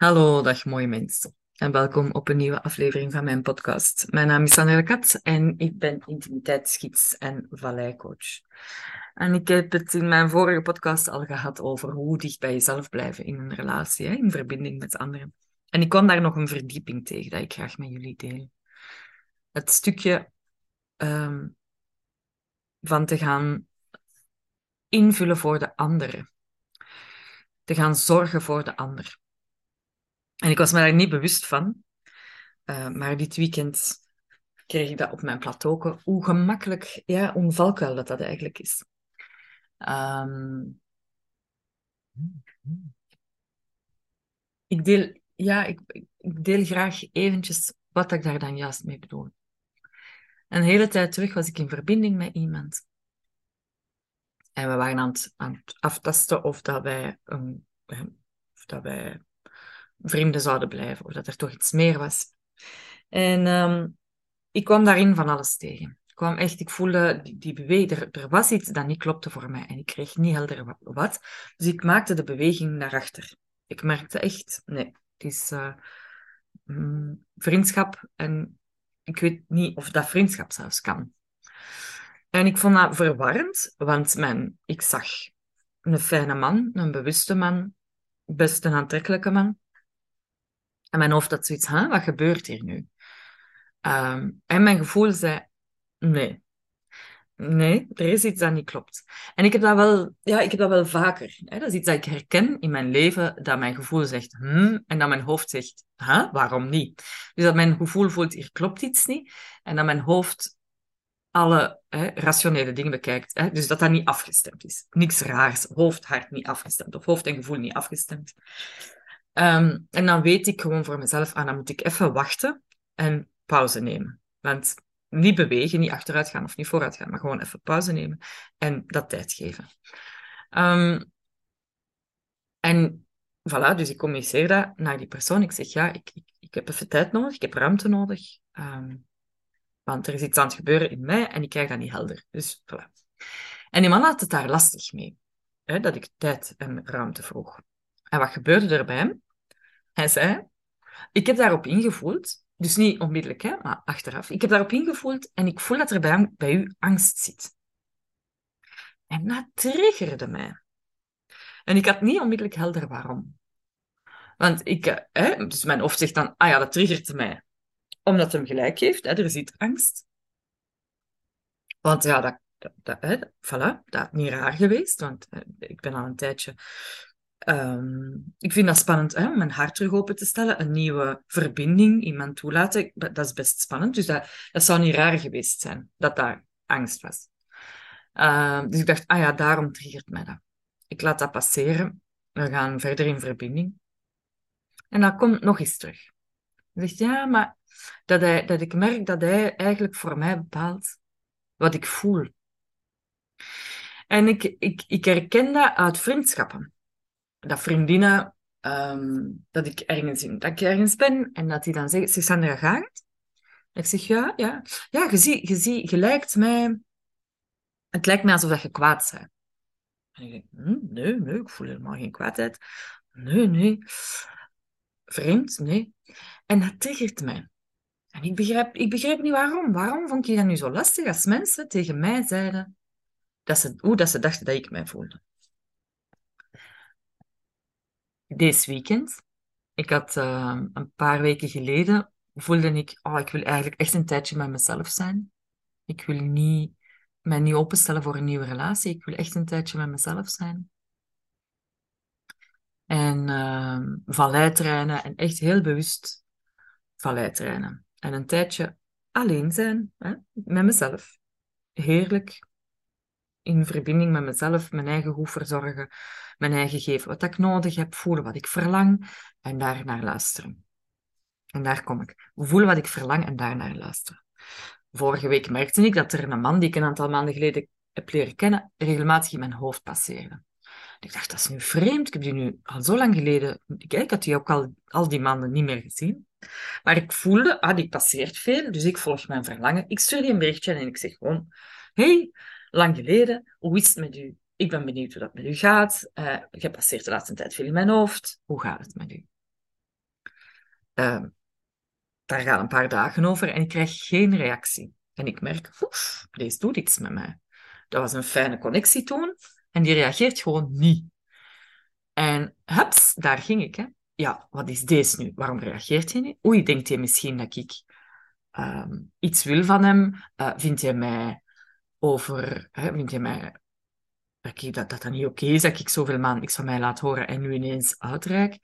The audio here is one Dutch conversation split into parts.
Hallo, dag mooie mensen. En welkom op een nieuwe aflevering van mijn podcast. Mijn naam is Sandra Kat en ik ben intimiteitsgids en valleicoach. En ik heb het in mijn vorige podcast al gehad over hoe dicht bij jezelf blijven in een relatie, in verbinding met anderen. En ik kwam daar nog een verdieping tegen dat ik graag met jullie deel. Het stukje ehm, van te gaan invullen voor de anderen. Te gaan zorgen voor de ander. En ik was me daar niet bewust van. Uh, maar dit weekend kreeg ik dat op mijn plateau. Hoe gemakkelijk, ja, valkuil dat dat eigenlijk is. Um, ik deel, ja, ik, ik, deel graag eventjes wat ik daar dan juist mee bedoel. Een hele tijd terug was ik in verbinding met iemand. En we waren aan het, aan het aftasten of dat wij, of dat wij vrienden zouden blijven, of dat er toch iets meer was. En um, ik kwam daarin van alles tegen. Ik kwam echt, ik voelde die, beweging, er, was iets dat niet klopte voor mij en ik kreeg niet helder wat. Dus ik maakte de beweging naar achter. Ik merkte echt, nee, het is uh, mm, vriendschap en ik weet niet of dat vriendschap zelfs kan. En ik vond dat verwarrend, want mijn, ik zag een fijne man, een bewuste man, best een aantrekkelijke man. En mijn hoofd had zoiets, huh, wat gebeurt hier nu? Um, en mijn gevoel zei, nee. Nee, er is iets dat niet klopt. En ik heb dat wel, ja, ik heb dat wel vaker. Hè? Dat is iets dat ik herken in mijn leven, dat mijn gevoel zegt, hmm, en dat mijn hoofd zegt, huh, waarom niet? Dus dat mijn gevoel voelt, hier klopt iets niet. En dat mijn hoofd alle hè, rationele dingen bekijkt. Hè? Dus dat dat niet afgestemd is. Niks raars. Hoofd, hart niet afgestemd. Of hoofd en gevoel niet afgestemd. Um, en dan weet ik gewoon voor mezelf, ah, dan moet ik even wachten en pauze nemen. Want niet bewegen, niet achteruit gaan of niet vooruit gaan, maar gewoon even pauze nemen en dat tijd geven. Um, en voilà, dus ik communiceer dat naar die persoon. Ik zeg, ja, ik, ik, ik heb even tijd nodig, ik heb ruimte nodig. Um, want er is iets aan het gebeuren in mij en ik krijg dat niet helder. Dus voilà. En die man had het daar lastig mee, hè, dat ik tijd en ruimte vroeg. En wat gebeurde er bij hem? Hij zei, ik heb daarop ingevoeld, dus niet onmiddellijk, hè, maar achteraf. Ik heb daarop ingevoeld en ik voel dat er bij, bij u angst zit. En dat triggerde mij. En ik had niet onmiddellijk helder waarom. Want ik, eh, hè, dus mijn hoofd zegt dan, ah ja, dat triggert mij. Omdat hem gelijk heeft, hè, er zit angst. Want ja, dat, hè, voilà, dat is niet raar geweest, want eh, ik ben al een tijdje Um, ik vind dat spannend hè, mijn hart terug open te stellen. Een nieuwe verbinding, iemand toelaten. Dat is best spannend. Dus dat, dat zou niet raar geweest zijn dat daar angst was. Uh, dus ik dacht, ah ja, daarom triggert mij dat. Ik laat dat passeren. We gaan verder in verbinding. En dan komt nog eens terug. Hij zegt, ja, maar dat, hij, dat ik merk dat hij eigenlijk voor mij bepaalt wat ik voel. En ik, ik, ik herken dat uit vriendschappen dat vriendinnen, um, dat ik ergens dat ik ergens ben en dat die dan zegt, zeg Sandra, gaat het? Ik zeg, ja, ja. Ja, je, zie, je, zie, je lijkt mij... Het lijkt mij alsof dat je kwaad bent. En ik denk, hm, nee, nee, ik voel helemaal geen kwaadheid. Nee, nee. Vreemd, nee. En dat triggert mij. En ik begrijp, ik begrijp niet waarom. Waarom vond ik dat nu zo lastig als mensen tegen mij zeiden dat ze, hoe dat ze dachten dat ik mij voelde? Deze weekend. Ik had uh, een paar weken geleden, voelde ik, oh, ik wil eigenlijk echt een tijdje met mezelf zijn. Ik wil niet, mij niet openstellen voor een nieuwe relatie. Ik wil echt een tijdje met mezelf zijn. En uh, valleitreinen en echt heel bewust valleitreinen. En een tijdje alleen zijn, hè, met mezelf. Heerlijk. In verbinding met mezelf, mijn eigen goed verzorgen mijn eigen geven wat ik nodig heb, voelen wat ik verlang en daar naar luisteren. En daar kom ik. Voelen wat ik verlang en daar naar luisteren. Vorige week merkte ik dat er een man die ik een aantal maanden geleden heb leren kennen, regelmatig in mijn hoofd passeerde. Ik dacht, dat is nu vreemd. Ik heb die nu al zo lang geleden... Ik had die ook al, al die maanden niet meer gezien. Maar ik voelde, ah, die passeert veel, dus ik volg mijn verlangen. Ik stuur die een berichtje en ik zeg gewoon... Hey, lang geleden, hoe is het met u? Ik ben benieuwd hoe dat met u gaat. Je passeert de laatste tijd veel in mijn hoofd. Hoe gaat het met u? uh, daar gaan een paar dagen over en ik krijg geen reactie. En ik merk, deze doet iets met mij. Dat was een fijne connectie toen en die reageert gewoon niet. En hups, daar ging ik. Hè. Ja, wat is deze nu? Waarom reageert hij niet? Oei, denkt hij misschien dat ik um, iets wil van hem? Uh, vindt hij mij over... Hè, mij dat, dat, niet oké okay is, dat ik zoveel maanden niks van mij laat horen en nu ineens uitreik?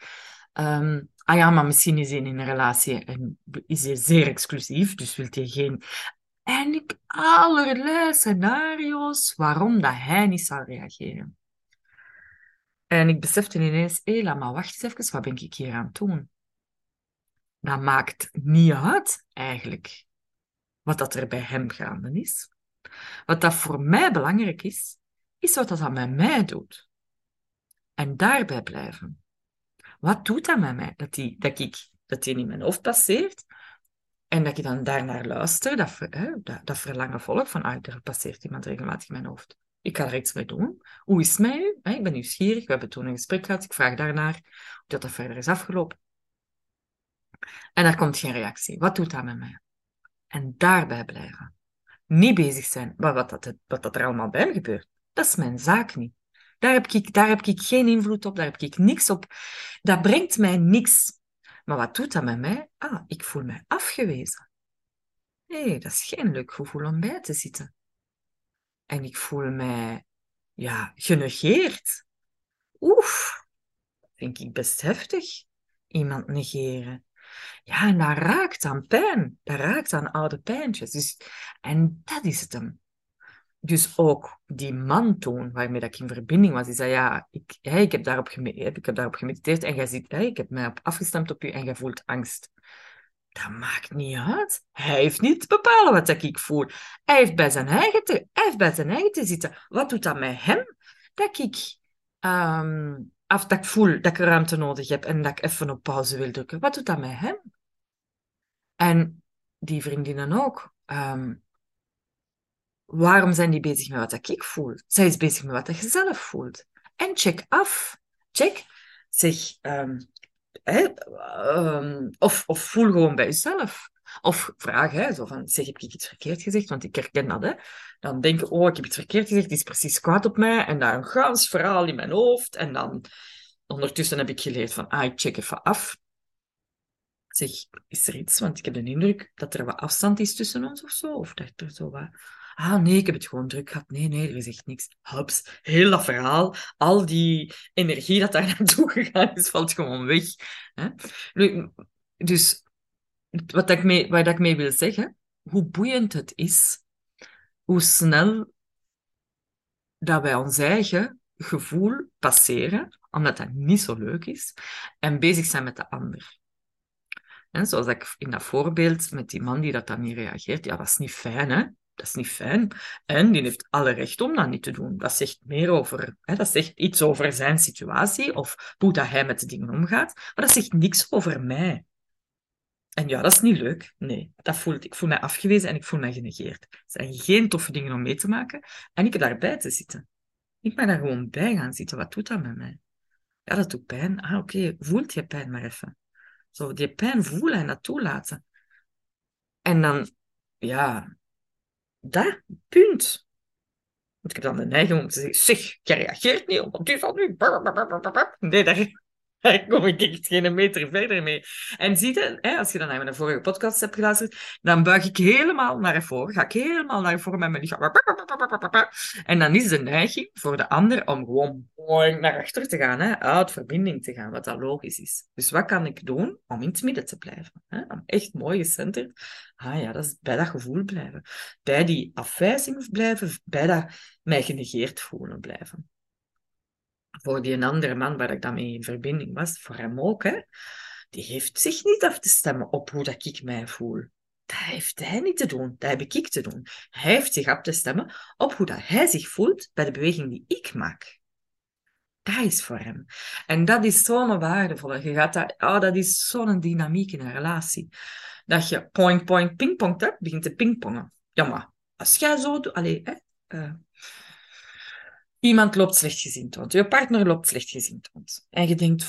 Um, ah ja, maar misschien is hij in een relatie en is hij zeer exclusief, dus wil hij geen... En ik allerlei scenario's waarom dat hij niet zal reageren. En ik besefte ineens, hé, maar wacht eens even, wat ben ik hier aan het doen? Dat maakt niet uit, eigenlijk, wat dat er bij hem gaande is. Wat dat voor mij belangrijk is, is wat dat met mij doet. En daarbij blijven. Wat doet dat met mij? Dat die, dat ik, dat die in mijn hoofd passeert en dat ik dan daarnaar luister, dat, hè, dat, dat verlangen volg van, ah, er passeert iemand regelmatig in mijn hoofd. Ik ga er iets mee doen. Hoe is het met u? Ik ben nieuwsgierig. We hebben toen een gesprek gehad. Ik vraag daarnaar hoe dat, dat verder is afgelopen. En daar komt geen reactie. Wat doet dat met mij? En daarbij blijven. Niet bezig zijn maar wat, dat, wat dat er allemaal bij gebeurt. Dat is mijn zaak niet. Daar heb, ik, daar heb ik geen invloed op, daar heb ik niks op. Dat brengt mij niks. Maar wat doet dat met mij? Ah, ik voel mij afgewezen. Nee, dat is geen leuk gevoel om bij te zitten. En ik voel mij, ja, genegeerd. Oef, vind ik best heftig. Iemand negeren. Ja, en dat raakt aan pijn. Dat raakt aan oude pijntjes. Dus, en dat is het hem. Dus ook die man toen, waarmee ik in verbinding was, die zei, ja, ik, hey, ik, heb, daarop ik heb daarop gemediteerd en jij ziet, hey, ik heb mij op afgestemd op u en jij voelt angst. Dat maakt niet uit. Hij heeft niet te bepalen wat ik voel. Hij heeft bij zijn eigen te, hij heeft bij zijn eigen te zitten. Wat doet dat met hem? Dat ik, um, af, dat ik voel dat ik ruimte nodig heb en dat ik even op pauze wil drukken. Wat doet dat met hem? En die vriendinnen ook. Um, waarom zijn die bezig met wat ik voel? Zij is bezig met wat je zelf voelt. En check af. Check. Zeg, um, of, of voel gewoon bij jezelf. Of vraag, hè, zo van, zeg, heb ik iets verkeerd gezegd? Want ik herken dat, hè. Dan denk ik, oh, ik heb iets verkeerd gezegd, die is precies kwaad op mij. En daar een gans verhaal in mijn hoofd. En dan, ondertussen heb ik geleerd van, ah, ik check even af. Zeg, is er iets? Want ik heb de indruk dat er wat afstand is tussen ons of zo. Of dat er zo wat Ah nee, ik heb het gewoon druk gehad. Nee, nee, er is echt niks. Hups, heel dat verhaal, al die energie dat daar naartoe gegaan is, valt gewoon weg. Hè? Dus wat ik mee, wat ik mee wil zeggen, hoe boeiend het is, hoe snel dat wij ons eigen gevoel passeren, omdat dat niet zo leuk is, en bezig zijn met de ander. En zoals ik in dat voorbeeld met die man die dat dan niet reageert, ja, dat is niet fijn, hè? dat is niet fijn. En die heeft alle recht om dat niet te doen. Dat zegt meer over, hè, dat zegt iets over zijn situatie of hoe dat hij met de dingen omgaat. Maar dat zegt niks over mij. En ja, dat is niet leuk. Nee, dat voelt, ik voel mij afgewezen en ik voel mij genegeerd. Het zijn geen toffe dingen om mee te maken. En ik heb daarbij te zitten. Ik ben daar gewoon bij gaan zitten. Wat doet dat met mij? Ja, dat doet pijn. Ah, oké. Voelt je pijn maar even. Zo, die pijn voelen en dat toelaten. En dan, ja, dat, punt. Want ik heb dan de neiging om te zeggen, zeg, je reageert niet wat is dat nu? Nee, daar, daar kom ik echt geen meter verder mee. En zie je, hè, als je dan naar mijn vorige podcast hebt geluisterd, dan buig ik helemaal naar voren, ga ik helemaal naar voren met mijn lichaam. En dan is de neiging voor de ander om gewoon naar achter te gaan, hè, uit verbinding te gaan, wat dat logisch is. Dus wat kan ik doen om in het midden te blijven? Hè? Om echt mooi gecenterd. Ah ja, dat is bij dat gevoel blijven. Bij die afwijzing blijven, bij dat mij genegeerd voelen blijven voor die andere man waar ik dan mee in verbinding was, voor hem ook, hè, die heeft zich niet af te stemmen op hoe dat ik mij voel. Dat heeft hij niet te doen, dat heb ik te doen. Hij heeft zich af te stemmen op hoe dat hij zich voelt bij de beweging die ik maak. Dat is voor hem. En dat is zo'n waardevolle. Je gaat dat, oh, dat is zo'n dynamiek in een relatie. Dat je point, point, pingpong, begint te pingpongen. Ja, maar als jij zo doet... Allee, hè, uh, Iemand loopt slecht gezien rond. Je partner loopt slecht gezien rond. En je denkt,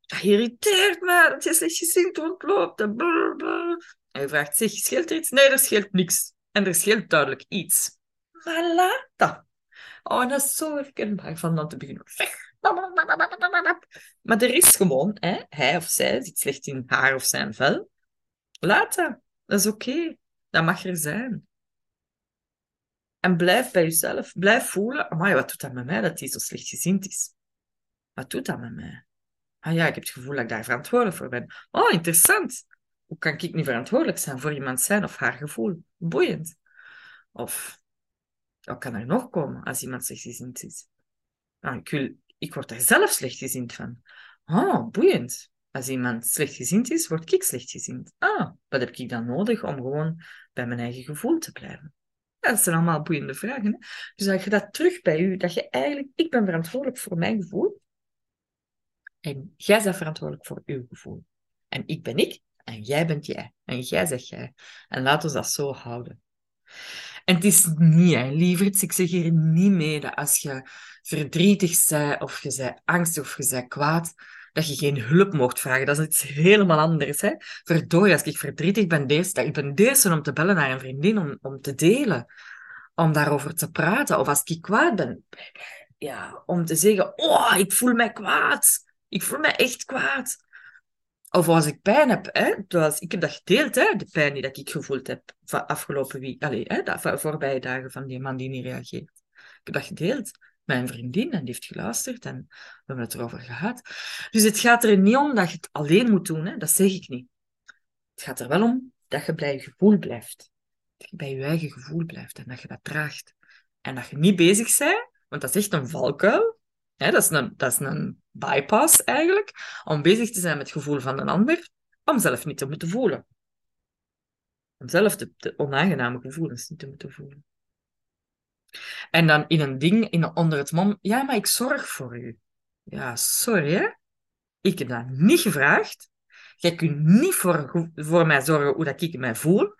Dat irriteert me, dat je slecht gezind rondloopt. En, en je vraagt, zich scheelt er iets? Nee, er scheelt niks. En er scheelt duidelijk iets. Maar laat dat. Oh, dat is zo herkenbaar van dan te beginnen. Maar er is gewoon, hè, hij of zij zit slecht in haar of zijn vel. Laat dat. Dat is oké. Dat mag er zijn. En blijf bij jezelf. Blijf voelen. Amai, wat doet dat met mij dat hij zo slechtgezind is? Wat doet dat met mij? Ah ja, ik heb het gevoel dat ik daar verantwoordelijk voor ben. Oh, interessant. Hoe kan ik niet verantwoordelijk zijn voor iemand zijn of haar gevoel? Boeiend. Of, wat kan er nog komen als iemand slechtgezind is? Nou, ik, ik word daar zelf slechtgezind van. Oh, boeiend. Als iemand slechtgezind is, word ik slechtgezind. Ah, wat heb ik dan nodig om gewoon bij mijn eigen gevoel te blijven? Dat zijn allemaal boeiende vragen. Dus dat je dat terug bij u, dat je eigenlijk, ik ben verantwoordelijk voor mijn gevoel. En jij bent verantwoordelijk voor uw gevoel. En ik ben ik, en jij bent jij. En jij zegt jij. En laten we dat zo houden. En het is niet, hè, lieverd, ik zeg hier niet mee dat als je verdrietig bent, of je bent angstig, of je bent kwaad, dat je geen hulp mocht vragen. Dat is iets helemaal anders. Hè? Verdorie, als ik verdrietig ben, deze, ik ben deze om te bellen naar een vriendin, om, om te delen, om daarover te praten. Of als ik kwaad ben, ja, om te zeggen, oh, ik voel mij kwaad. Ik voel mij echt kwaad. Of als ik pijn heb, hè, zoals ik heb dat gedeeld, hè, de pijn die dat ik gevoeld heb van afgelopen week, allez, hè, de voorbije dagen van die man die niet reageert. Ik heb dat gedeeld een vriendin en die heeft geluisterd en we hebben het erover gehad. Dus het gaat er niet om dat je het alleen moet doen, hè, dat zeg ik niet. Het gaat er wel om dat je bij je gevoel blijft. Dat je bij je eigen gevoel blijft en dat je dat draagt. En dat je niet bezig bent, want dat is echt een valkuil, dat, is een, dat is een bypass eigenlijk, om bezig te zijn met het gevoel van een ander, om zelf niet te moeten voelen. Om zelf de, onaangename gevoelens niet te moeten voelen. En dan in een ding, in, onder het mom, ja, maar ik zorg voor u. Ja, sorry hè. Ik heb dat niet gevraagd. Jij kunt niet voor, voor mij zorgen hoe dat ik mij voel.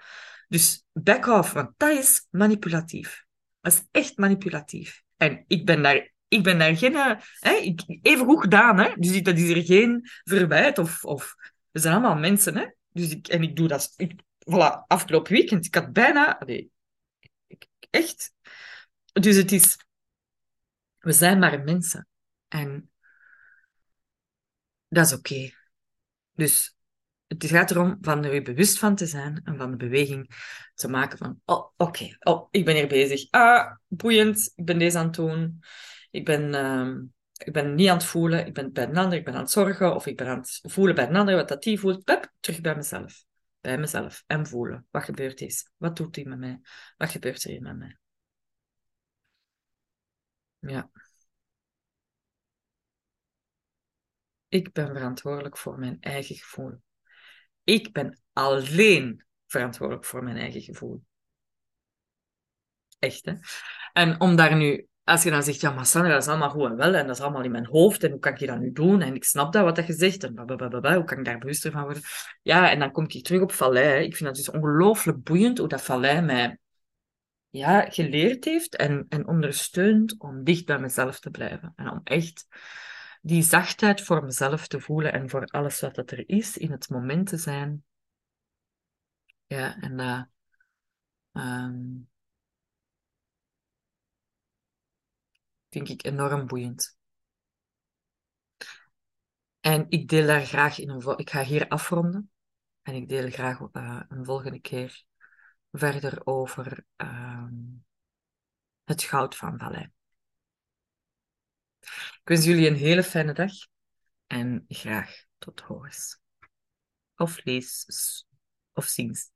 Dus back off, want dat is manipulatief. Dat is echt manipulatief. En ik ben daar ik ben daar geen... Eh, hè, even goed gedaan, hè. Dus dat is er geen verwijt of... of we zijn allemaal mensen, hè. Dus ik, en ik doe dat... Ik, voilà, afgelopen weekend, ik had bijna... Nee, ik, echt... Dus het is... We zijn maar mensen. En dat is oké. Dus het gaat erom van er bewust van te zijn en van de beweging te maken van, oh, oké, oh, ik ben hier bezig. Ah, boeiend, ik ben deze aan het doen. Ik ben, uh, ik ben niet aan het voelen, ik ben bij een ander, ik ben aan het zorgen, of ik ben aan het voelen bij een ander wat dat die voelt. Terug bij mezelf. Bij mezelf. En voelen. Wat gebeurt is? Wat doet hij met mij? Wat gebeurt er hier met mij? Ja. Ik ben verantwoordelijk voor mijn eigen gevoel. Ik ben alleen verantwoordelijk voor mijn eigen gevoel. Echt, hè? En om daar nu als je dan zegt, ja, maar Sandra, dat is allemaal goed en wel, en dat is allemaal in mijn hoofd, en hoe kan ik dat nu doen? En ik snap dat, wat dat je zegt, en blablabla, hoe kan ik daar bewuster van worden? Ja, en dan kom ik terug op Vallei. Ik vind dat dus ongelooflijk boeiend hoe dat Vallei mij ja, geleerd heeft en, en ondersteunt om dicht bij mezelf te blijven. En om echt die zachtheid voor mezelf te voelen en voor alles wat dat er is, in het moment te zijn. Ja, en dat... Um, vind ik enorm boeiend. En ik deel daar graag in een... Ik ga hier afronden. En ik deel graag uh, een volgende keer verder over uh, het goud van Vallei. Ik wens jullie een hele fijne dag. En graag tot horens. Of lees of ziens.